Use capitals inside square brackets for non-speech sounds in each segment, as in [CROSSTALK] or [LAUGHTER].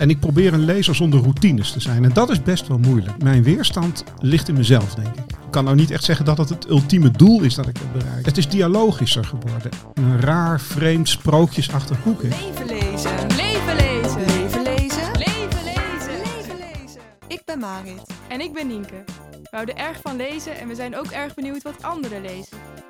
En ik probeer een lezer zonder routines te zijn. En dat is best wel moeilijk. Mijn weerstand ligt in mezelf, denk ik. Ik kan nou niet echt zeggen dat het het ultieme doel is dat ik heb bereikt. Het is dialogischer geworden. Een raar, vreemd, sprookjesachtig boek. Hè? Leven lezen. Leven lezen. Leven lezen. Leven lezen. Leven lezen. Ik ben Marit. En ik ben Nienke. We houden erg van lezen en we zijn ook erg benieuwd wat anderen lezen.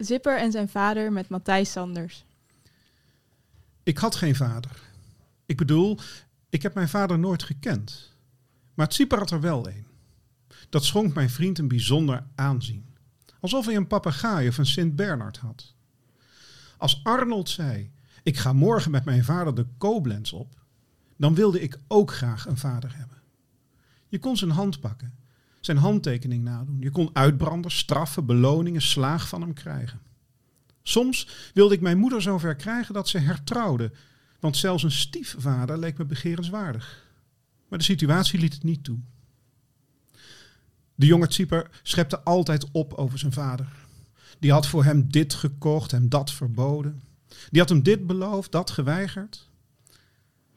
Zipper en zijn vader met Matthijs Sanders. Ik had geen vader. Ik bedoel, ik heb mijn vader nooit gekend. Maar Sieper had er wel een. Dat schonk mijn vriend een bijzonder aanzien. Alsof hij een papegaai of een Sint-Bernard had. Als Arnold zei, ik ga morgen met mijn vader de Koblenz op, dan wilde ik ook graag een vader hebben. Je kon zijn hand pakken, zijn handtekening nadoen. Je kon uitbranders, straffen, beloningen, slaag van hem krijgen. Soms wilde ik mijn moeder zover krijgen dat ze hertrouwde, want zelfs een stiefvader leek me begerenswaardig. Maar de situatie liet het niet toe. De jonge Tsieper schepte altijd op over zijn vader. Die had voor hem dit gekocht, hem dat verboden. Die had hem dit beloofd, dat geweigerd.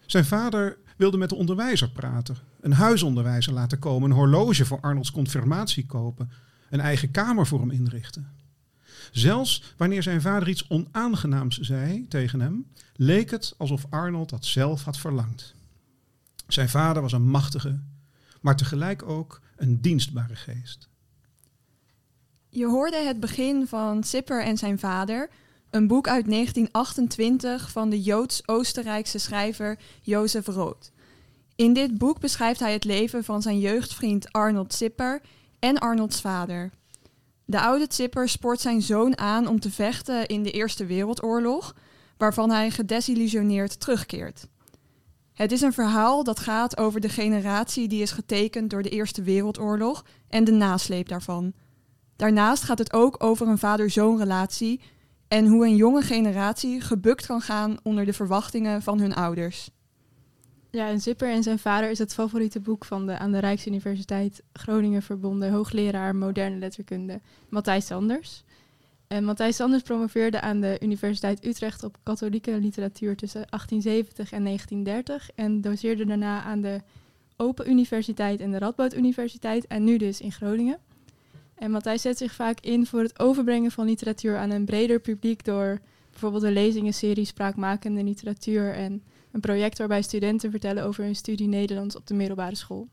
Zijn vader wilde met de onderwijzer praten, een huisonderwijzer laten komen, een horloge voor Arnolds confirmatie kopen, een eigen kamer voor hem inrichten. Zelfs wanneer zijn vader iets onaangenaams zei tegen hem, leek het alsof Arnold dat zelf had verlangd. Zijn vader was een machtige, maar tegelijk ook een dienstbare geest. Je hoorde het begin van Zipper en zijn vader, een boek uit 1928 van de Joods-Oostenrijkse schrijver Jozef Roth. In dit boek beschrijft hij het leven van zijn jeugdvriend Arnold Zipper en Arnolds vader. De oude Zipper spoort zijn zoon aan om te vechten in de Eerste Wereldoorlog, waarvan hij gedesillusioneerd terugkeert. Het is een verhaal dat gaat over de generatie die is getekend door de Eerste Wereldoorlog en de nasleep daarvan. Daarnaast gaat het ook over een vader-zoon relatie en hoe een jonge generatie gebukt kan gaan onder de verwachtingen van hun ouders. Ja, en Zipper en zijn vader is het favoriete boek van de aan de Rijksuniversiteit Groningen verbonden hoogleraar moderne letterkunde Matthijs Sanders. En Matthijs Sanders promoveerde aan de Universiteit Utrecht op katholieke literatuur tussen 1870 en 1930 en doseerde daarna aan de Open Universiteit en de Radboud Universiteit en nu dus in Groningen. En Matthijs zet zich vaak in voor het overbrengen van literatuur aan een breder publiek door bijvoorbeeld een lezingenserie Spraakmakende Literatuur en een project waarbij studenten vertellen over hun studie Nederlands op de middelbare school.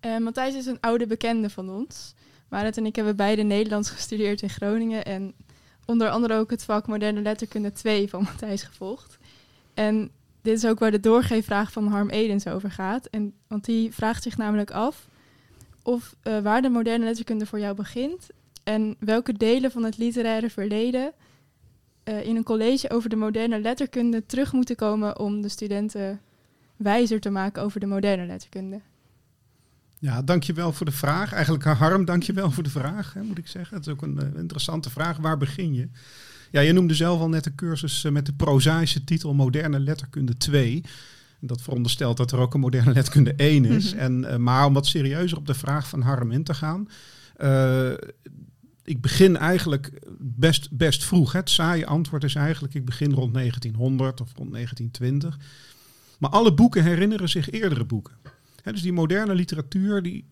En Matthijs is een oude bekende van ons. Marit en ik hebben beide Nederlands gestudeerd in Groningen en onder andere ook het vak Moderne Letterkunde 2 van Matthijs gevolgd. En dit is ook waar de doorgeefvraag van Harm Edens over gaat. En, want die vraagt zich namelijk af of eh, waar de moderne letterkunde voor jou begint en welke delen van het literaire verleden eh, in een college over de moderne letterkunde terug moeten komen om de studenten wijzer te maken over de moderne letterkunde. Ja, dankjewel voor de vraag. Eigenlijk eh, Harm, dankjewel voor de vraag, hè, moet ik zeggen. Het is ook een eh, interessante vraag. Waar begin je? Ja, je noemde zelf al net de cursus met de prozaïsche titel Moderne Letterkunde 2. Dat veronderstelt dat er ook een moderne letterkunde 1 is. en, eh, maar om wat serieuzer op de vraag van Harm in te gaan. Ik begin eigenlijk best, best vroeg. Het saaie antwoord is eigenlijk, ik begin rond 1900 of rond 1920. Maar alle boeken herinneren zich eerdere boeken. Dus die moderne literatuur, die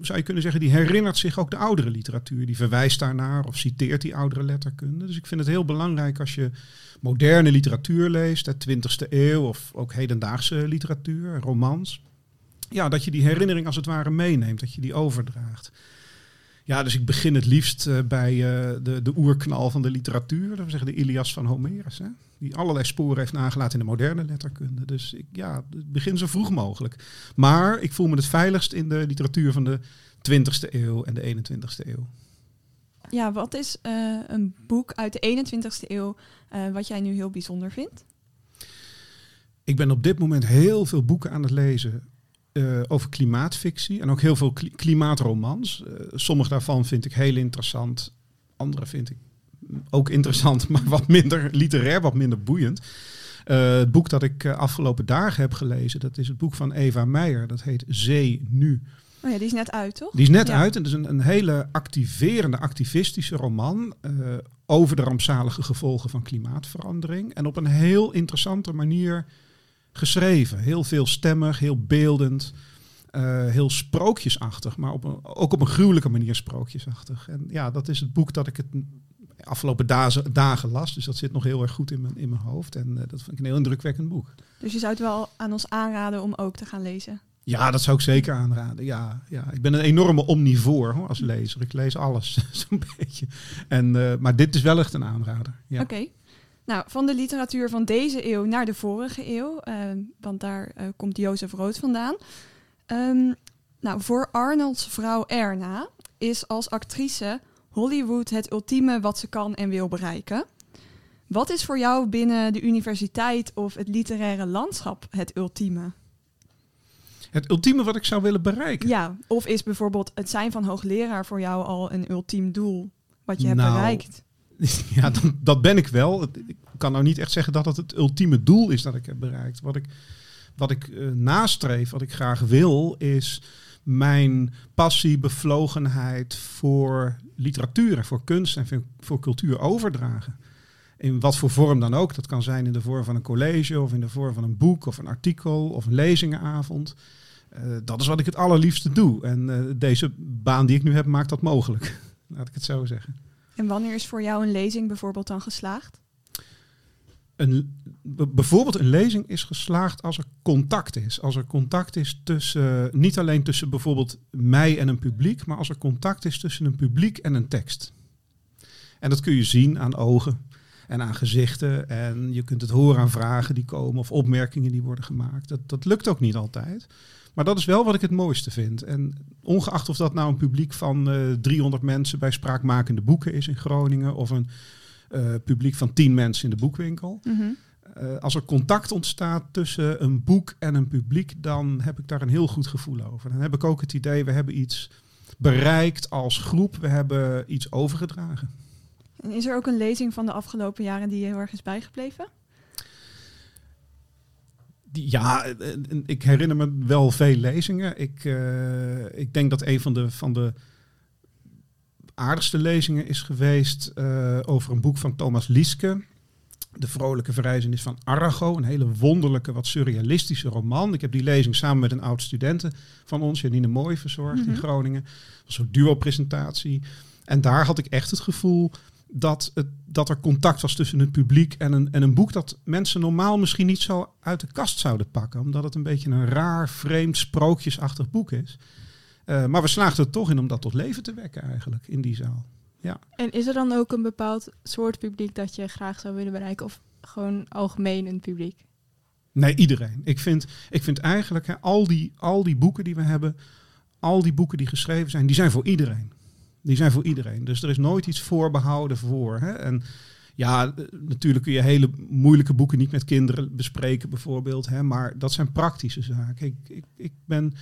zou je kunnen zeggen, die herinnert zich ook de oudere literatuur. Die verwijst daarnaar of citeert die oudere letterkunde. Dus ik vind het heel belangrijk als je moderne literatuur leest, de 20e eeuw of ook hedendaagse literatuur, romans. Ja, dat je die herinnering als het ware meeneemt, dat je die overdraagt. Ja, dus ik begin het liefst eh, bij eh, de, de oerknal van de literatuur, dat we zeggen de Ilias van Homerus. Hè? Die allerlei sporen heeft nagelaten in de moderne letterkunde. Dus ik, ja, begin zo vroeg mogelijk. Maar ik voel me het veiligst in de literatuur van de 20e eeuw en de 21e eeuw. ja, wat is eh, een boek uit de 21ste eeuw wat jij nu heel bijzonder vindt? Ik ben op dit moment heel veel boeken aan het lezen eh, over klimaatfictie en ook heel veel kli- klimaatromans. Eh, sommige daarvan vind ik heel interessant, andere vind ik ook interessant, [LAUGHS] maar wat minder literair, wat minder boeiend. Eh, het boek dat ik afgelopen dagen heb gelezen, dat is het boek van Eva Meijer. Dat heet Zee Nu. Oh ja, die is net uit, toch? Die is net Ja. uit en het is een, een hele activerende, activistische roman over de rampzalige gevolgen van klimaatverandering. En op een heel interessante manier geschreven. Heel veelstemmig, heel beeldend, eh, heel sprookjesachtig, maar op een, ook op een gruwelijke manier sprookjesachtig. En ja, dat is het boek dat ik het afgelopen dagen, dagen las, dus dat zit nog heel erg goed in mijn, in mijn hoofd. En eh, dat vind ik een heel indrukwekkend boek. Dus je zou het wel aan ons aanraden om ook te gaan lezen. Ja, dat zou ik zeker aanraden. Ja, ja. Ik ben een enorme omnivoor hoor, als lezer. Ik lees alles [LAUGHS] zo'n beetje. En, eh, maar dit is wel echt een aanrader. Ja. Oké. Nou, van de literatuur van deze eeuw naar de vorige eeuw, eh, want daar eh, komt Jozef Rood vandaan. Ehm, nou, voor Arnold's vrouw Erna is als actrice Hollywood het ultieme wat ze kan en wil bereiken. Wat is voor jou binnen de universiteit of het literaire landschap het ultieme? Het ultieme wat ik zou willen bereiken. Ja, of is bijvoorbeeld het zijn van hoogleraar voor jou al een ultiem doel wat je hebt Nou, bereikt? [LAUGHS] Ja, dat, dat ben ik wel. Ik kan nou niet echt zeggen dat het het ultieme doel is dat ik heb bereikt. Wat ik, wat ik eh, nastreef, wat ik graag wil, is mijn passie, bevlogenheid voor literatuur en voor kunst en voor, voor cultuur overdragen. In wat voor vorm dan ook. Dat kan zijn in de vorm van een college of in de vorm van een boek of een artikel of een lezingenavond. Eh, dat is wat ik het allerliefste doe. En eh, deze baan die ik nu heb maakt dat mogelijk. [LAUGHS] Laat ik het zo zeggen. En wanneer is voor jou een lezing bijvoorbeeld dan geslaagd? een, bijvoorbeeld een lezing is geslaagd als er contact is. Als er contact is tussen, niet alleen tussen bijvoorbeeld mij en een publiek, maar als er contact is tussen een publiek en een tekst. En dat kun je zien aan ogen en aan gezichten. En je kunt het horen aan vragen die komen of opmerkingen die worden gemaakt. Dat, dat lukt ook niet altijd. Maar dat is wel wat ik het mooiste vind. En ongeacht of dat nou een publiek van eh 300 mensen bij spraakmakende boeken is in Groningen of een eh, publiek van 10 mensen in de boekwinkel. Eh, als er contact ontstaat tussen een boek en een publiek, dan heb ik daar een heel goed gevoel over. Dan heb ik ook het idee, we hebben iets bereikt als groep, we hebben iets overgedragen. En is er ook een lezing van de afgelopen jaren die je heel erg is bijgebleven? Ja, eh, eh, ik herinner me wel veel lezingen. Ik, eh, ik denk dat een van de, van de aardigste lezingen is geweest over een boek van Thomas Lieske. De vrolijke verrijzenis van Arago. Een hele wonderlijke, wat surrealistische roman. Ik heb die lezing samen met een oud studenten van ons, Janine Mooi, verzorgd in Mhm. Groningen. Dat was Een duo-presentatie. En daar had ik echt het gevoel dat, het, dat er contact was tussen het publiek en een, en een boek dat mensen normaal misschien niet zo uit de kast zouden pakken. Omdat het een beetje een raar, vreemd, sprookjesachtig boek is. Eh, maar we slaagden er toch in om dat tot leven te wekken eigenlijk in die zaal. En is er dan ook een bepaald soort publiek dat je graag zou willen bereiken? Of gewoon algemeen een publiek? Nee, iedereen. Ik vind, ik vind eigenlijk hè, al, die, al die boeken die we hebben, al die boeken die geschreven zijn, die zijn voor iedereen. Die zijn voor iedereen. Dus er is nooit iets voorbehouden voor. Hè? En ja, natuurlijk kun je hele moeilijke boeken niet met kinderen bespreken, bijvoorbeeld. Hè? Maar dat zijn praktische zaken. Ik, ik, ik ben,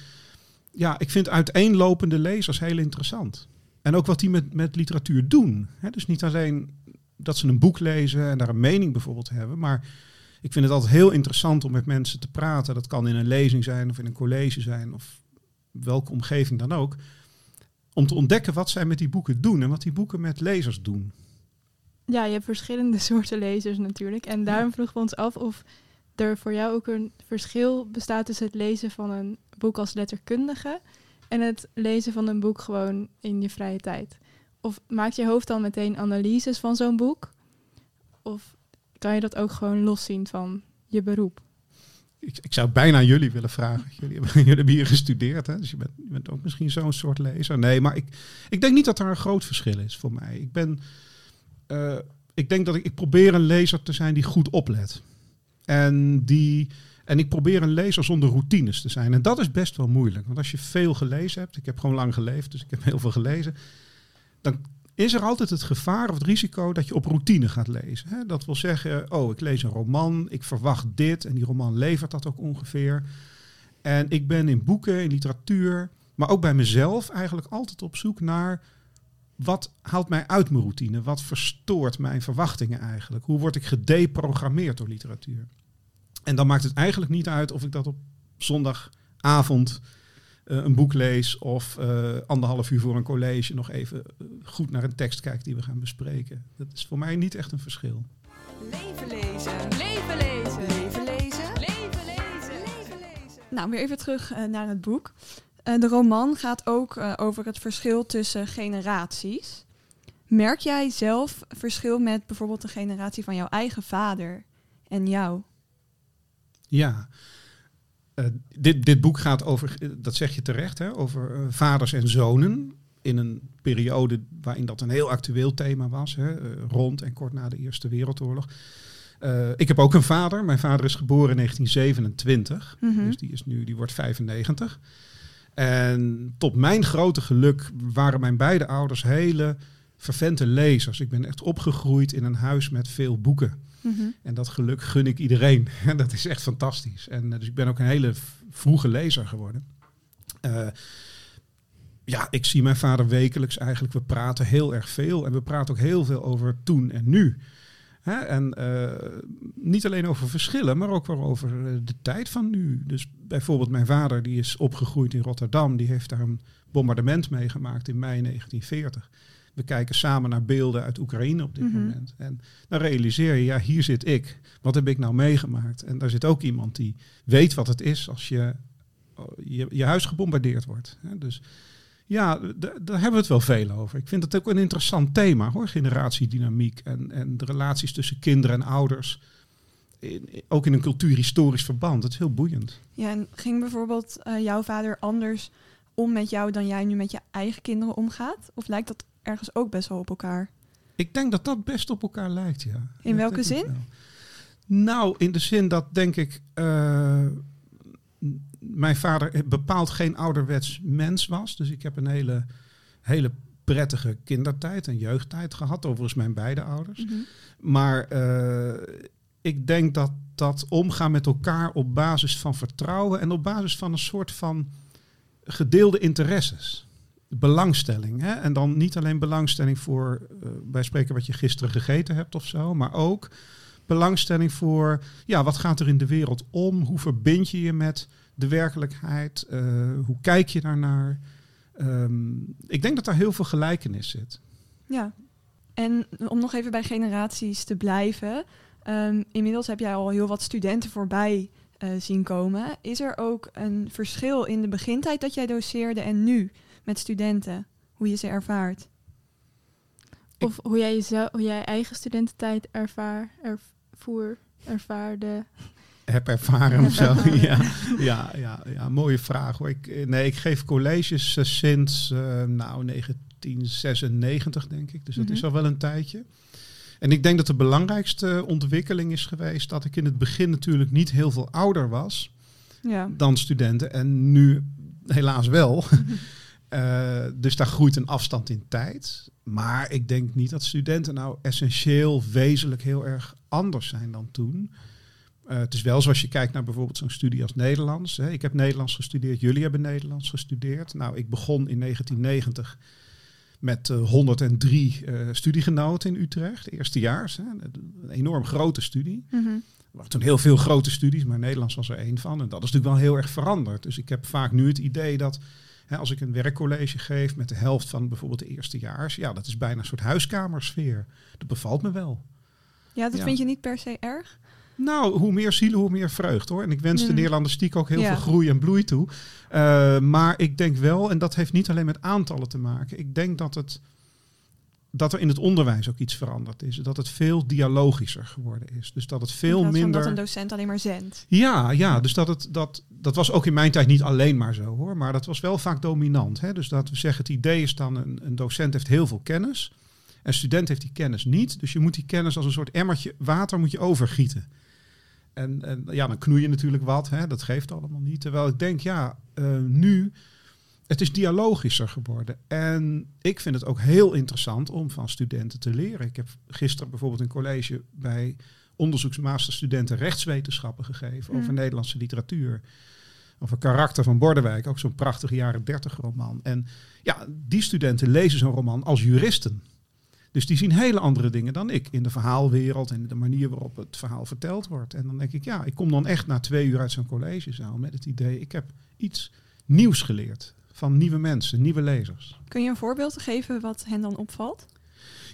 ja, ik vind uiteenlopende lezers heel interessant. En ook wat die met, met literatuur doen. Hè? Dus niet alleen dat ze een boek lezen en daar een mening bijvoorbeeld hebben, maar ik vind het altijd heel interessant om met mensen te praten. Dat kan in een lezing zijn of in een college zijn of welke omgeving dan ook. Om te ontdekken wat zij met die boeken doen en wat die boeken met lezers doen. Ja, je hebt verschillende [LAUGHS] soorten lezers natuurlijk. En daarom vroegen we ons af of er voor jou ook een verschil bestaat tussen het lezen van een boek als letterkundige en het lezen van een boek gewoon in je vrije tijd. Of maakt je hoofd dan meteen analyses van zo'n boek? Of kan je dat ook gewoon loszien van je beroep? Ik, ik zou bijna jullie willen vragen. [LAUGHS] Jullie hebben, jullie hebben hier gestudeerd, hè? dus je bent, je bent ook misschien zo'n soort lezer. Nee, maar ik, ik denk niet dat er een groot verschil is voor mij. Ik ben, eh, ik denk dat ik, ik probeer een lezer te zijn die goed oplet. En, die, en ik probeer een lezer zonder routines te zijn. En dat is best wel moeilijk. Want als je veel gelezen hebt, ik heb gewoon lang geleefd, dus ik heb heel veel gelezen. Dan is er altijd het gevaar of het risico dat je op routine gaat lezen. Hè? Dat wil zeggen, oh, ik lees een roman, ik verwacht dit en die roman levert dat ook ongeveer. En ik ben in boeken, in literatuur, maar ook bij mezelf eigenlijk altijd op zoek naar wat haalt mij uit mijn routine? Wat verstoort mijn verwachtingen eigenlijk? Hoe word ik gedeprogrammeerd door literatuur? En dan maakt het eigenlijk niet uit of ik dat op zondagavond een boek lees of uh, anderhalf uur voor een college nog even uh, goed naar een tekst kijk die we gaan bespreken. Dat is voor mij niet echt een verschil. Leven lezen, leven lezen, leven lezen, leven lezen, leven lezen. Nou, weer even terug naar het boek. de roman gaat ook over het verschil tussen generaties. Merk jij zelf verschil met bijvoorbeeld de generatie van jouw eigen vader en jou? Ja, uh, dit, dit boek gaat over, dat zeg je terecht, hè, over uh, vaders en zonen. In een periode waarin dat een heel actueel thema was, hè, uh, rond en kort na de Eerste Wereldoorlog. ik heb ook een vader. Mijn vader is geboren in 1927, mm -hmm. dus die, is nu, die wordt 95. En tot mijn grote geluk waren mijn beide ouders hele vervente lezers. Ik ben echt opgegroeid in een huis met veel boeken. -hmm. En dat geluk gun ik iedereen. [LAUGHS] dat is echt fantastisch. En uh, dus ik ben ook een hele vroege lezer geworden. Uh, ja, ik zie mijn vader wekelijks eigenlijk. We praten heel erg veel. En we praten ook heel veel over toen en nu. Hè? En uh, niet alleen over verschillen, maar ook wel over de tijd van nu. Dus bijvoorbeeld mijn vader, die is opgegroeid in Rotterdam. Die heeft daar een bombardement meegemaakt in mei 1940. We kijken samen naar beelden uit Oekraïne op dit mm -hmm. moment. En dan realiseer je, ja, hier zit ik. Wat heb ik nou meegemaakt? En daar zit ook iemand die weet wat het is als je je, je huis gebombardeerd wordt. Dus ja, daar hebben we het wel veel over. Ik vind het ook een interessant thema, hoor, generatiedynamiek en, en de relaties tussen kinderen en ouders. In, ook in een cultuurhistorisch verband. Dat is heel boeiend. Ja, en ging bijvoorbeeld uh, jouw vader anders om met jou dan jij nu met je eigen kinderen omgaat? Of lijkt dat ergens ook best wel op elkaar? Ik denk dat dat best op elkaar lijkt, ja. In dat welke zin? Nou, in de zin dat denk ik. Uh, mijn vader bepaald geen ouderwets mens was. Dus ik heb een hele, hele prettige kindertijd en jeugdtijd gehad. Overigens mijn beide ouders. Mm -hmm. Maar uh, ik denk dat dat omgaan met elkaar op basis van vertrouwen en op basis van een soort van gedeelde interesses belangstelling. Hè? En dan niet alleen belangstelling voor, uh, bij spreken wat je gisteren gegeten hebt of zo, maar ook belangstelling voor, ja, wat gaat er in de wereld om? Hoe verbind je je met de werkelijkheid? Uh, hoe kijk je daarnaar? Um, ik denk dat daar heel veel gelijkenis zit. Ja, en om nog even bij generaties te blijven. Um, inmiddels heb jij al heel wat studenten voorbij uh, zien komen. Is er ook een verschil in de begintijd dat jij doseerde en nu? Met studenten, hoe je ze ervaart. Of hoe jij, jezelf, hoe jij eigen studententijd ervaar, ervoer, ervaarde. Heb ervaren of zo. ja, ja, ja, ja, mooie vraag hoor. Ik, nee, ik geef colleges uh, sinds uh, nou, 1996 denk ik. Dus dat mm -hmm. is al wel een tijdje. En ik denk dat de belangrijkste ontwikkeling is geweest dat ik in het begin natuurlijk niet heel veel ouder was ja. dan studenten. En nu helaas wel. [LAUGHS] Uh, dus daar groeit een afstand in tijd. Maar ik denk niet dat studenten nou essentieel, wezenlijk heel erg anders zijn dan toen. Uh, het is wel zoals je kijkt naar bijvoorbeeld zo'n studie als Nederlands. Hè. Ik heb Nederlands gestudeerd, jullie hebben Nederlands gestudeerd. Nou, ik begon in 1990 met uh, 103 studiegenoten in Utrecht, eerstejaars. Hè. Een enorm grote studie. Mm -hmm. Er waren toen heel veel grote studies, maar Nederlands was er één van. En dat is natuurlijk wel heel erg veranderd. Dus ik heb vaak nu het idee dat als ik een werkcollege geef met de helft van bijvoorbeeld de eerstejaars, ja, dat is bijna een soort huiskamersfeer. Dat bevalt me wel. Ja, dat ja. vind je niet per se erg? Nou, hoe meer zielen, hoe meer vreugde hoor. En ik wens mm. de Nederlandistiek ook heel ja. veel groei en bloei toe. Uh, maar ik denk wel, en dat heeft niet alleen met aantallen te maken. Ik denk dat het dat er in het onderwijs ook iets veranderd is. Dat het veel dialogischer geworden is. Dus dat het veel in minder. dat een docent alleen maar zendt. Ja, ja. Dus dat het dat dat was ook in mijn tijd niet alleen maar zo hoor. Maar dat was wel vaak dominant. Hè? Dus dat we zeggen, het idee is dan een, een docent heeft heel veel kennis. En student heeft die kennis niet. Dus je moet die kennis als een soort emmertje water moet je overgieten. En, en ja, dan knoei je natuurlijk wat. Hè? Dat geeft allemaal niet. Terwijl ik denk, ja, uh, nu het is dialogischer geworden. En ik vind het ook heel interessant om van studenten te leren. Ik heb gisteren bijvoorbeeld een college bij onderzoeksmasterstudenten rechtswetenschappen gegeven over. Nederlandse literatuur. Over karakter van Bordewijk, ook zo'n prachtige jaren dertig roman. En ja, die studenten lezen zo'n roman als juristen. Dus die zien hele andere dingen dan ik in de verhaalwereld en de manier waarop het verhaal verteld wordt. En dan denk ik, ja, ik kom dan echt na twee uur uit zo'n collegezaal met het idee, ik heb iets nieuws geleerd van nieuwe mensen, nieuwe lezers. Kun je een voorbeeld geven wat hen dan opvalt?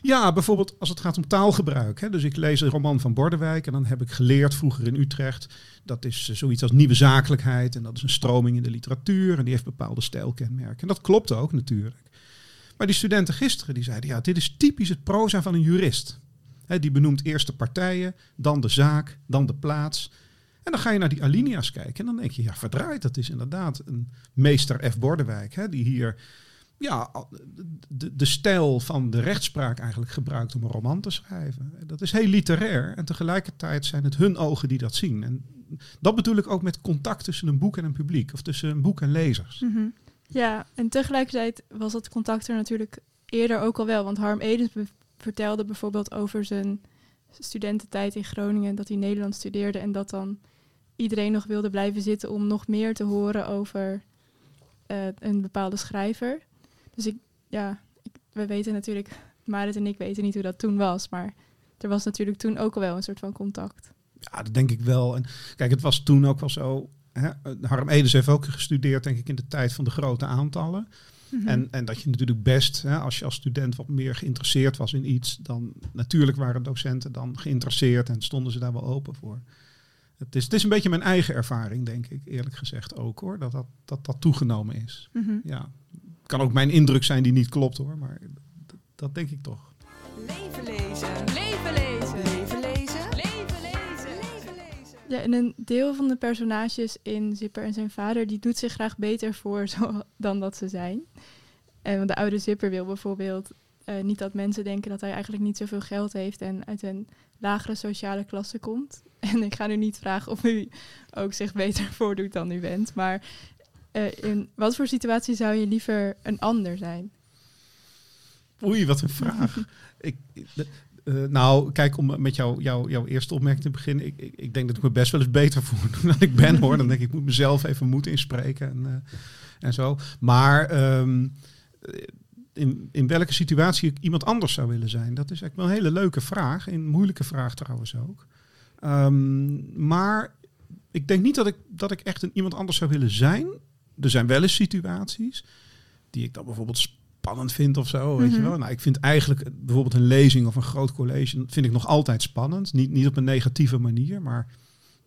Ja, bijvoorbeeld als het gaat om taalgebruik. Hè. Dus ik lees een roman van Bordewijk en dan heb ik geleerd vroeger in Utrecht. Dat is eh, zoiets als nieuwe zakelijkheid en dat is een stroming in de literatuur en die heeft bepaalde stijlkenmerken. En dat klopt ook natuurlijk. Maar die studenten gisteren die zeiden, ja, dit is typisch het proza van een jurist. Hè, die benoemt eerst de partijen, dan de zaak, dan de plaats. En dan ga je naar die alinea's kijken en dan denk je, ja, verdraaid, dat is inderdaad een meester F. Bordewijk, hè, die hier ja, de, de stijl van de rechtspraak eigenlijk gebruikt om een roman te schrijven. Dat is heel literair en tegelijkertijd zijn het hun ogen die dat zien. En dat bedoel ik ook met contact tussen een boek en een publiek, of tussen een boek en lezers. Mhm. Ja, en tegelijkertijd was dat contact er natuurlijk eerder ook al wel. Want Harm Edens vertelde bijvoorbeeld over zijn studententijd in Groningen, dat hij Nederlands studeerde en dat dan iedereen nog wilde blijven zitten om nog meer te horen over eh, een bepaalde schrijver. Dus ik, ja, ik, we weten natuurlijk, Marit en ik weten niet hoe dat toen was, maar er was natuurlijk toen ook al wel een soort van contact. Ja, dat denk ik wel. En kijk, het was toen ook wel zo. Hè? Harm Edens heeft ook gestudeerd, denk ik, in de tijd van de grote aantallen. Mhm. En, en dat je natuurlijk best, hè, als je als student wat meer geïnteresseerd was in iets, dan natuurlijk waren docenten dan geïnteresseerd en stonden ze daar wel open voor. Het is, het is een beetje mijn eigen ervaring, denk ik, eerlijk gezegd ook hoor, dat dat, dat, dat toegenomen is. Mhm. Ja, het kan ook mijn indruk zijn die niet klopt hoor, maar dat, denk ik toch. Leven lezen. Leven lezen. Leven lezen. Leven lezen. Leven lezen. Ja, en een deel van de personages in Zipper en zijn vader, die doet zich graag beter voor [LAUGHS] zo, dan dat ze zijn. En want de oude Zipper wil bijvoorbeeld eh, niet dat mensen denken dat hij eigenlijk niet zoveel geld heeft en uit een lagere sociale klasse komt. [LAUGHS] En ik ga nu niet vragen of u ook zich beter [LAUGHS] voordoet dan u bent, maar eh, in wat voor situatie zou je liever een ander zijn? Oei, wat een vraag. [LAUGHS] ik, eh, nou, kijk, om met jou, jou, jouw eerste opmerking te beginnen. Ik, ik, ik denk dat ik me best wel eens beter voordoe dan ik ben hoor. Dan denk ik, ik moet mezelf even moed inspreken en, eh, en zo. Maar ehm, in, in welke situatie ik iemand anders zou willen zijn, dat is eigenlijk wel een hele leuke vraag. Een moeilijke vraag trouwens ook. Ehm, maar ik denk niet dat ik, dat ik echt een iemand anders zou willen zijn. Er zijn wel eens situaties die ik dan bijvoorbeeld spannend vind of zo. Weet je Mhm. wel? Nou, ik vind eigenlijk bijvoorbeeld een lezing of een groot college vind ik nog altijd spannend. Niet, niet op een negatieve manier, maar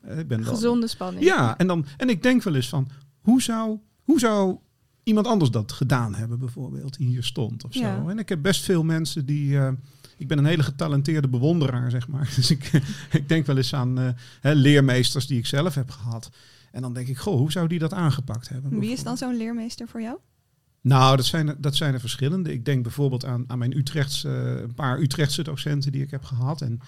eh, ik ben. Gezonde spanning. Ja, en, dan, en ik denk wel eens van hoe zou, hoe zou iemand anders dat gedaan hebben, bijvoorbeeld, die hier stond of zo. Ja. En ik heb best veel mensen die. eh, ik ben een hele getalenteerde bewonderaar, zeg maar. [LAUGHS] Dus ik, ik denk wel eens aan eh, leermeesters die ik zelf heb gehad. En dan denk ik, goh, hoe zou die dat aangepakt hebben? Wie is dan zo'n leermeester voor jou? Nou, dat zijn, er, dat zijn er verschillende. Ik denk bijvoorbeeld aan, aan mijn Utrechtse, een paar Utrechtse docenten die ik heb gehad. En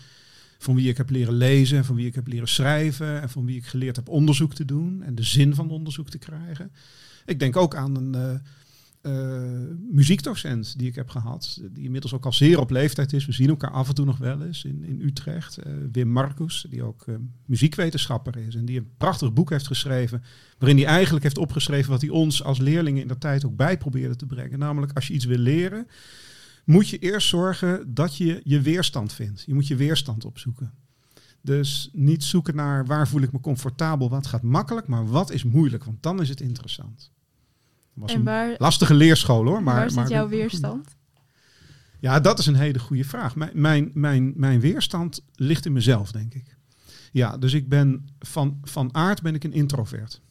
van wie ik heb leren lezen, en van wie ik heb leren schrijven. En van wie ik geleerd heb onderzoek te doen en de zin van onderzoek te krijgen. Ik denk ook aan een eh, eh, muziekdocent die ik heb gehad. Die inmiddels ook al zeer op leeftijd is. We zien elkaar af en toe nog wel eens in, in Utrecht. Eh, Wim Marcus, die ook eh, muziekwetenschapper is. En die een prachtig boek heeft geschreven. Waarin hij eigenlijk heeft opgeschreven wat hij ons als leerlingen in de tijd ook bij probeerde te brengen. Namelijk als je iets wil leren, moet je eerst zorgen dat je je weerstand vindt. Je moet je weerstand opzoeken. Dus niet zoeken naar waar voel ik me comfortabel, wat gaat makkelijk, maar wat is moeilijk, want dan is het interessant. Was En een waar, lastige leerschool hoor. Maar, waar zit maar jouw weerstand? [LAUGHS] Ja, dat is een hele goede vraag. Mijn, mijn, mijn, mijn weerstand ligt in mezelf, denk ik. Ja, dus ik ben van, van aard ben ik een introvert.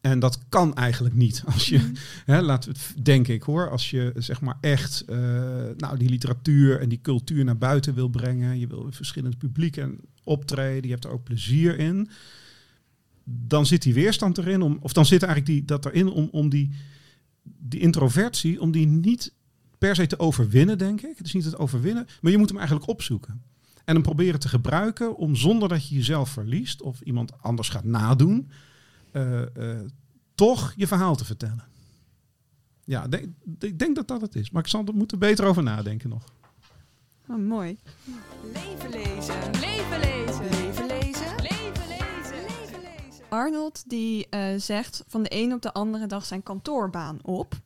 En dat kan eigenlijk niet. [LAUGHS] Als je, Mhm. hè, laten we het, denk ik hoor, als je zeg maar echt eh, nou, die literatuur en die cultuur naar buiten wil brengen, je wil verschillend publiek en optreden, je hebt er ook plezier in, dan zit die weerstand erin, om, of dan zit eigenlijk die, dat erin om, om die, die introvertie, om die niet per se te overwinnen, denk ik. Het is niet het overwinnen, maar je moet hem eigenlijk opzoeken. En hem proberen te gebruiken om zonder dat je jezelf verliest of iemand anders gaat nadoen, eh, eh, toch je verhaal te vertellen. Ja, ik denk dat dat het is. Maar ik zal er moeten beter over nadenken nog. Oh, mooi. Leven lezen. Leven lezen. Arnold die eh, zegt van de een op de andere dag zijn kantoorbaan op.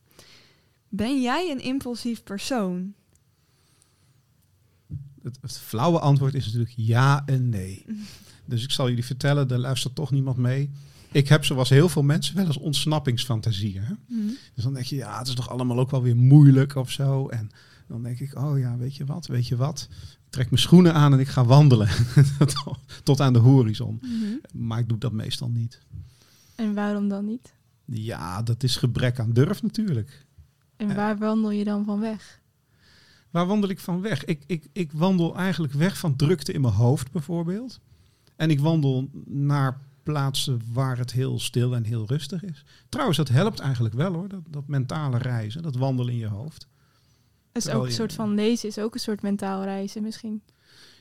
Ben jij een impulsief persoon? Het, het flauwe antwoord is natuurlijk ja en nee. [LAUGHS] Dus ik zal jullie vertellen, er luistert toch niemand mee. Ik heb zoals heel veel mensen wel eens ontsnappingsfantasieën. Hè? Dus dan denk je, ja, het is toch allemaal ook wel weer moeilijk of zo. En dan denk ik, oh ja, weet je wat, weet je wat. Ik trek mijn schoenen aan en ik ga wandelen [LAUGHS] tot aan de horizon. Maar ik doe dat meestal niet. En waarom dan niet? Ja, dat is gebrek aan durf natuurlijk. En Ja. waar wandel je dan van weg? Waar wandel ik van weg? Ik, ik, ik wandel eigenlijk weg van drukte in mijn hoofd bijvoorbeeld. En ik wandel naar plaatsen waar het heel stil en heel rustig is. Trouwens, dat helpt eigenlijk wel hoor, dat, dat mentale reizen, dat wandelen in je hoofd. Dus Terwijl ook een soort van lezen is ook een soort mentaal reizen misschien.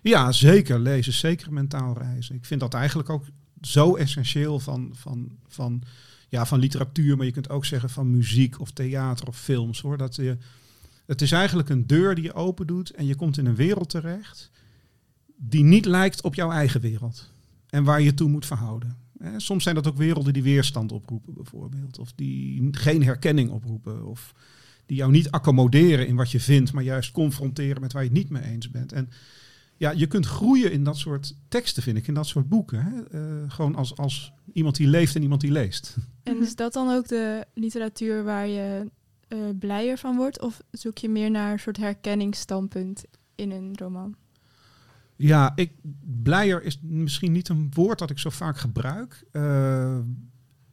Ja, zeker lezen, zeker mentaal reizen. Ik vind dat eigenlijk ook zo essentieel van, van, van, ja, van literatuur, maar je kunt ook zeggen van muziek of theater of films hoor. Dat je, het is eigenlijk een deur die je open doet en je komt in een wereld terecht die niet lijkt op jouw eigen wereld. En waar je je toe moet verhouden. Soms zijn dat ook werelden die weerstand oproepen bijvoorbeeld. Of die geen herkenning oproepen. Of die jou niet accommoderen in wat je vindt, maar juist confronteren met waar je het niet mee eens bent. En ja, je kunt groeien in dat soort teksten, vind ik, in dat soort boeken. Hè? Eh, gewoon als, als iemand die leeft en iemand die leest. En Mhm. is dat dan ook de literatuur waar je eh, blijer van wordt? Of zoek je meer naar een soort herkenningsstandpunt in een roman? Ja, ik, blijer is misschien niet een woord dat ik zo vaak gebruik. Eh,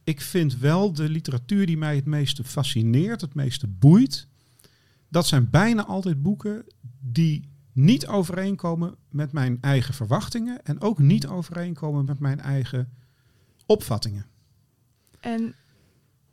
ik vind wel de literatuur die mij het meeste fascineert, het meeste boeit. Dat zijn bijna altijd boeken die niet overeenkomen met mijn eigen verwachtingen en ook niet overeenkomen met mijn eigen opvattingen. En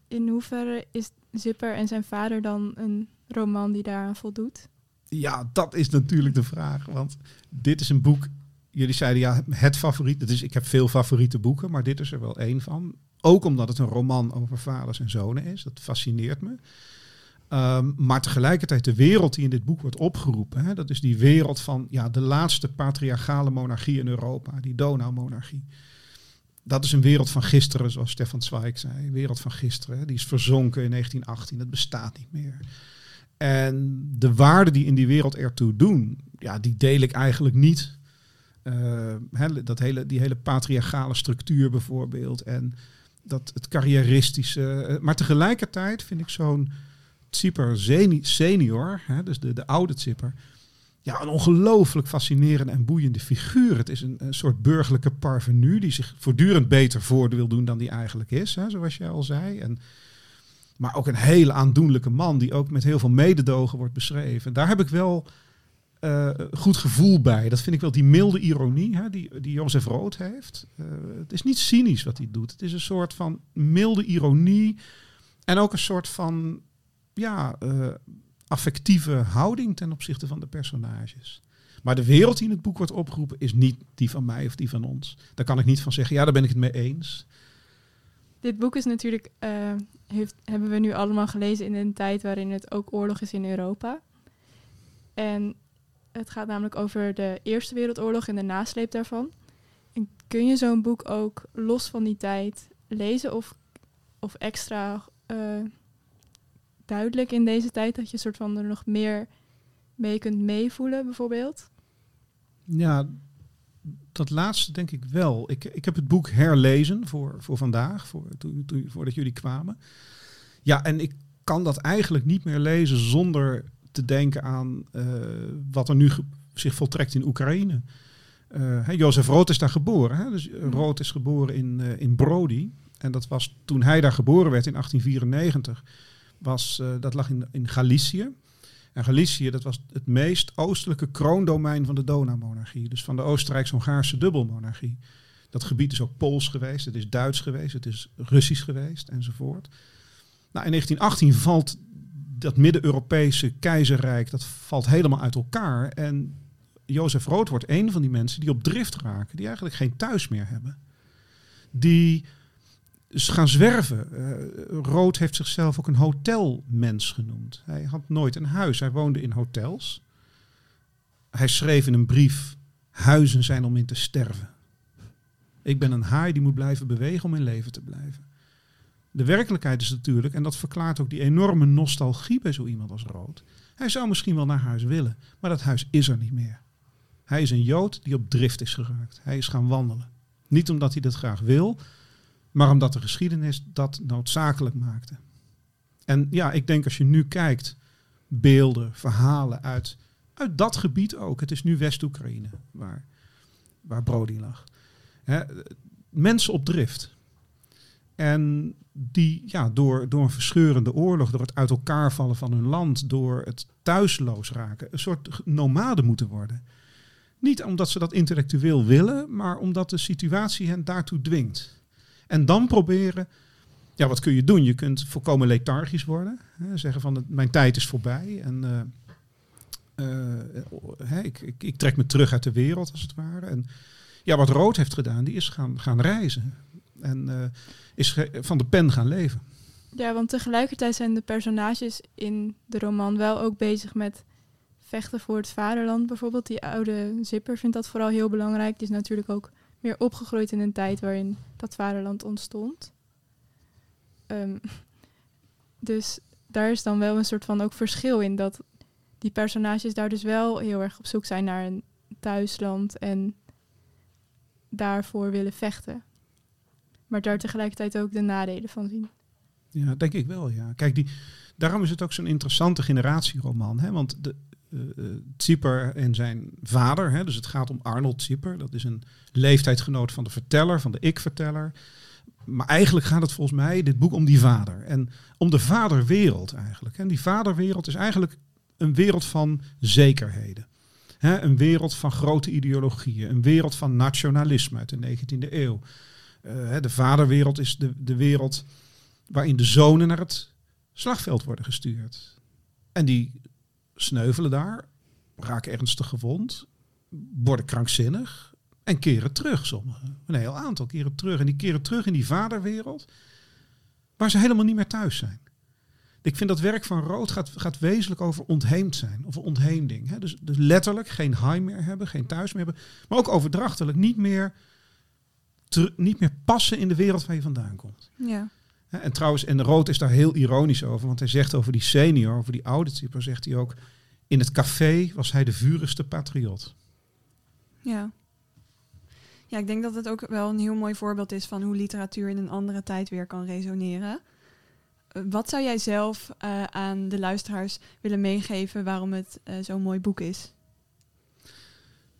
in hoeverre is Zipper en zijn vader dan een roman die daaraan voldoet? Ja, dat is natuurlijk de vraag. Want dit is een boek. Jullie zeiden ja, het favoriet. Dus ik heb veel favoriete boeken, maar dit is er wel één van. Ook omdat het een roman over vaders en zonen is. Dat fascineert me. Ehm, maar tegelijkertijd de wereld die in dit boek wordt opgeroepen. Hè, dat is die wereld van ja, de laatste patriarchale monarchie in Europa. Die Donaumonarchie. Dat is een wereld van gisteren, zoals Stefan Zweig zei. Een wereld van gisteren. hè. Die is verzonken in 1918. Dat bestaat niet meer. En de waarden die in die wereld ertoe doen, ja, die deel ik eigenlijk niet. Eh, hè, dat hele, die hele patriarchale structuur bijvoorbeeld. En dat het carrièristische. eh, maar tegelijkertijd vind ik zo'n zeni- senior, hè, dus de, de oude Zipper. Ja, een ongelooflijk fascinerende en boeiende figuur. Het is een, een soort burgerlijke parvenu die zich voortdurend beter voor wil doen dan die eigenlijk is, hè, zoals jij al zei. En, maar ook een hele aandoenlijke man die ook met heel veel mededogen wordt beschreven. Daar heb ik wel eh, goed gevoel bij. Dat vind ik wel die milde ironie hè, die, die Jozef Rood heeft. Eh, het is niet cynisch wat hij doet. Het is een soort van milde ironie. En ook een soort van ja, eh, affectieve houding ten opzichte van de personages. Maar de wereld die in het boek wordt opgeroepen is niet die van mij of die van ons. Daar kan ik niet van zeggen, ja, daar ben ik het mee eens. Dit boek is natuurlijk, heeft, hebben we nu allemaal gelezen in een tijd waarin het ook oorlog is in Europa. En het gaat namelijk over de Eerste Wereldoorlog en de nasleep daarvan. En kun je zo'n boek ook los van die tijd lezen of, of extra eh, duidelijk in deze tijd dat je soort van er nog meer mee kunt meevoelen bijvoorbeeld? Ja, dat laatste denk ik wel. Ik, ik heb het boek herlezen voor, voor vandaag, voor, toen, toen, voordat jullie kwamen. Ja, en ik kan dat eigenlijk niet meer lezen zonder te denken aan eh, wat er nu zich voltrekt in Oekraïne. Eh Jozef Rood is daar geboren. Hè? Dus eh, Rood is geboren in, in Brody. En dat was toen hij daar geboren werd in 1894. Was, dat lag in, in Galicië. En Galicië, dat was het meest oostelijke kroondomein van de Donaumonarchie. Dus van de Oostenrijks-Hongaarse dubbelmonarchie. Dat gebied is ook Pools geweest, het is Duits geweest, het is Russisch geweest enzovoort. Nou, in 1918 valt dat Midden-Europese keizerrijk, dat valt helemaal uit elkaar. En Jozef Rood wordt een van die mensen die op drift raken, die eigenlijk geen thuis meer hebben. Die gaan zwerven. Eh Rood heeft zichzelf ook een hotelmens genoemd. Hij had nooit een huis. Hij woonde in hotels. Hij schreef in een brief: Huizen zijn om in te sterven. Ik ben een haai die moet blijven bewegen om in leven te blijven. De werkelijkheid is natuurlijk, en dat verklaart ook die enorme nostalgie bij zo iemand als Rood. Hij zou misschien wel naar huis willen, maar dat huis is er niet meer. Hij is een Jood die op drift is geraakt. Hij is gaan wandelen. Niet omdat hij dat graag wil, maar omdat de geschiedenis dat noodzakelijk maakte. En ja, ik denk als je nu kijkt, beelden, verhalen uit, uit dat gebied ook. Het is nu West-Oekraïne waar, waar Brody lag. Hè, mensen op drift. En die ja, door, door een verscheurende oorlog, door het uit elkaar vallen van hun land, door het thuisloos raken, een soort nomaden moeten worden. Niet omdat ze dat intellectueel willen, maar omdat de situatie hen daartoe dwingt. En dan proberen, ja, wat kun je doen? Je kunt volkomen lethargisch worden. Hè, zeggen van, mijn tijd is voorbij en eh, eh, hè, ik, ik, ik trek me terug uit de wereld, als het ware. En ja, wat Rood heeft gedaan, die is gaan, gaan reizen. En eh, is van de pen gaan leven. Ja, want tegelijkertijd zijn de personages in de roman wel ook bezig met vechten voor het vaderland. Bijvoorbeeld die oude Zipper vindt dat vooral heel belangrijk. Die is natuurlijk ook meer opgegroeid in een tijd waarin dat vaderland ontstond. Ehm, [LAUGHS] dus daar is dan wel een soort van ook verschil in dat die personages daar dus wel heel erg op zoek zijn naar een thuisland en daarvoor willen vechten. Maar daar tegelijkertijd ook de nadelen van zien. Ja, denk ik wel, ja. Kijk, die, daarom is het ook zo'n interessante generatieroman. Hè? Want de, Zipper en zijn vader, hè, dus het gaat om Arnold Zipper. Dat is een leeftijdgenoot van de verteller, van de ik-verteller. Maar eigenlijk gaat het volgens mij, dit boek, om die vader. En om de vaderwereld eigenlijk. En die vaderwereld is eigenlijk een wereld van zekerheden. Hè, een wereld van grote ideologieën. Een wereld van nationalisme uit de 19e eeuw. Eh, de vaderwereld is de, de wereld waarin de zonen naar het slagveld worden gestuurd. En die sneuvelen daar, raken ernstig gewond, worden krankzinnig en keren terug sommigen. Een heel aantal keren terug. En die keren terug in die vaderwereld waar ze helemaal niet meer thuis zijn. Ik vind dat werk van Rood gaat, gaat wezenlijk over ontheemd zijn, over ontheemding. Hè? Dus, dus letterlijk geen heim meer hebben, geen thuis meer hebben, maar ook overdrachtelijk niet meer, niet meer passen in de wereld waar je vandaan komt. Ja. En trouwens, en Rood is daar heel ironisch over, want hij zegt over die senior, over die oude type, zegt hij ook, in het café was hij de vurigste patriot. Ja. Ja, ik denk dat het ook wel een heel mooi voorbeeld is van hoe literatuur in een andere tijd weer kan resoneren. Eh, Wat zou jij zelf eh, aan de luisteraars willen meegeven waarom het eh, zo'n mooi boek is?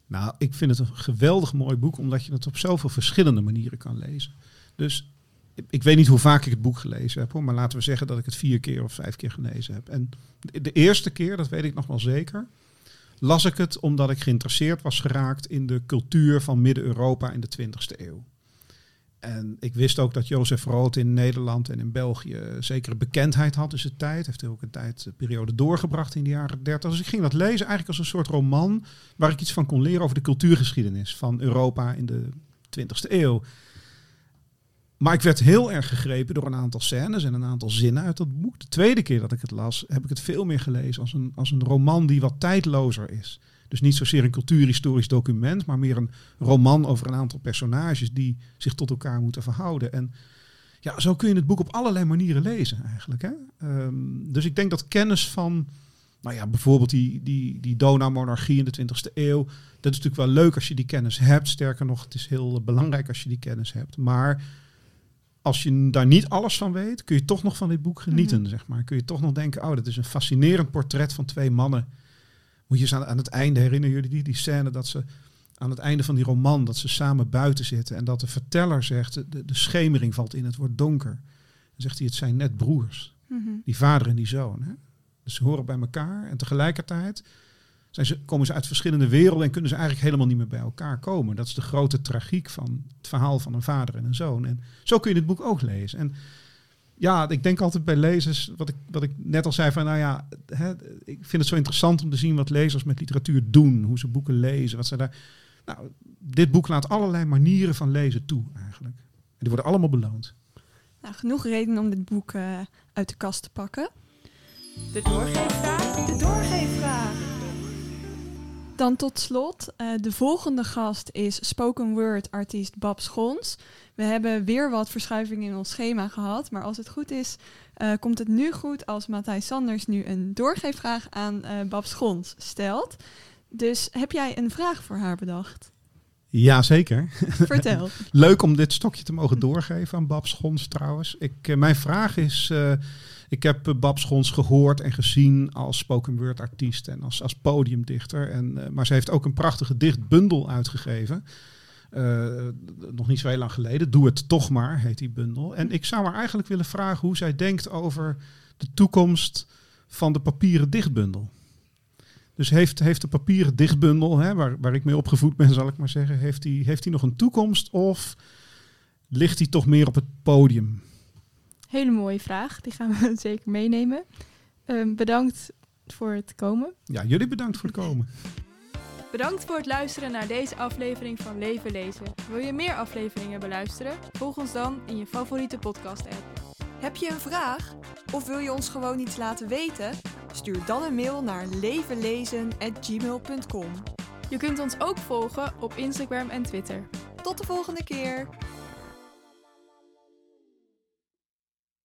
Nou, ik vind het een geweldig mooi boek, omdat je het op zoveel verschillende manieren kan lezen. Dus ik- weet niet hoe vaak ik het boek gelezen heb, hoor, maar laten we zeggen dat ik het vier keer of vijf keer gelezen heb. En de eerste keer, dat weet ik nog wel zeker, las ik het omdat ik geïnteresseerd was geraakt in de cultuur van Midden-Europa in de 20e eeuw. En ik wist ook dat Jozef Rood in Nederland en in België zekere bekendheid had in zijn tijd. Heeft ook een tijd een periode doorgebracht in de jaren 30. Dus ik ging dat lezen eigenlijk als een soort roman waar ik iets van kon leren over de cultuurgeschiedenis van Europa in de 20e eeuw. Maar ik werd heel erg gegrepen door een aantal scènes en een aantal zinnen uit dat boek. De tweede keer dat ik het las, heb ik het veel meer gelezen als een, als een roman die wat tijdlozer is. Dus niet zozeer een cultuurhistorisch document, maar meer een roman over een aantal personages die zich tot elkaar moeten verhouden. En ja, zo kun je het boek op allerlei manieren lezen eigenlijk. Hè? Ehm, dus ik denk dat kennis van, nou ja, bijvoorbeeld die, die, die Donau-monarchie in de 20e eeuw, dat is natuurlijk wel leuk als je die kennis hebt. Sterker nog, het is heel belangrijk als je die kennis hebt. Maar als je daar niet alles van weet, kun je toch nog van dit boek genieten, zeg maar. Kun je toch nog denken, oh, dat is een fascinerend portret van twee mannen. Moet je eens aan, aan het einde herinneren jullie die, die scène dat ze aan het einde van die roman, dat ze samen buiten zitten en dat de verteller zegt, de, de schemering valt in, het wordt donker. Dan zegt hij, het zijn net broers, die vader en die zoon. Hè? Dus ze horen bij elkaar en tegelijkertijd zijn ze, komen ze uit verschillende werelden en kunnen ze eigenlijk helemaal niet meer bij elkaar komen. Dat is de grote tragiek van het verhaal van een vader en een zoon. En zo kun je dit boek ook lezen. En ja, ik denk altijd bij lezers, wat ik, wat ik net al zei, van nou ja, hè, ik vind het zo interessant om te zien wat lezers met literatuur doen, hoe ze boeken lezen, wat ze daar. Nou, dit boek laat allerlei manieren van lezen toe eigenlijk. En die worden allemaal beloond. Nou, genoeg reden om dit boek eh, uit de kast te pakken. De doorgeefvraag. De doorgeefvraag. Dan tot slot, eh, de volgende gast is spoken word artiest Bab Schons. We hebben weer wat verschuivingen in ons schema gehad, maar als het goed is, eh, komt het nu goed als Matthijs Sanders nu een doorgeefvraag aan eh Bab Schons stelt. Dus heb jij een vraag voor haar bedacht? Ja, zeker. Vertel. [LAUGHS] Leuk om dit stokje te mogen doorgeven aan Bab Schons trouwens. Ik, mijn vraag is, ik heb eh, Bab Schons gehoord en gezien als spoken word artiest en als, als podiumdichter. En, eh, maar ze heeft ook een prachtige dichtbundel uitgegeven. Eh, nog niet zo heel lang geleden. Doe het toch maar, heet die bundel. En ik zou haar eigenlijk willen vragen hoe zij denkt over de toekomst van de papieren dichtbundel. Dus heeft, heeft de papieren dichtbundel, hè, waar, waar ik mee opgevoed ben, [LAUGHS] zal ik maar zeggen, heeft die, heeft nog een toekomst of ligt die toch meer op het podium? Hele mooie vraag, die gaan we [LAUGHS] zeker meenemen. Ehm, bedankt voor het komen. Ja, jullie bedankt voor het komen. Bedankt voor het luisteren naar deze aflevering van Leven Lezen. Wil je meer afleveringen beluisteren? Volg ons dan in je favoriete podcast-app. Heb je een vraag? Of wil je ons gewoon iets laten weten? Stuur dan een mail naar levenlezen.gmail.com. Je kunt ons ook volgen op Instagram en Twitter. Tot de volgende keer!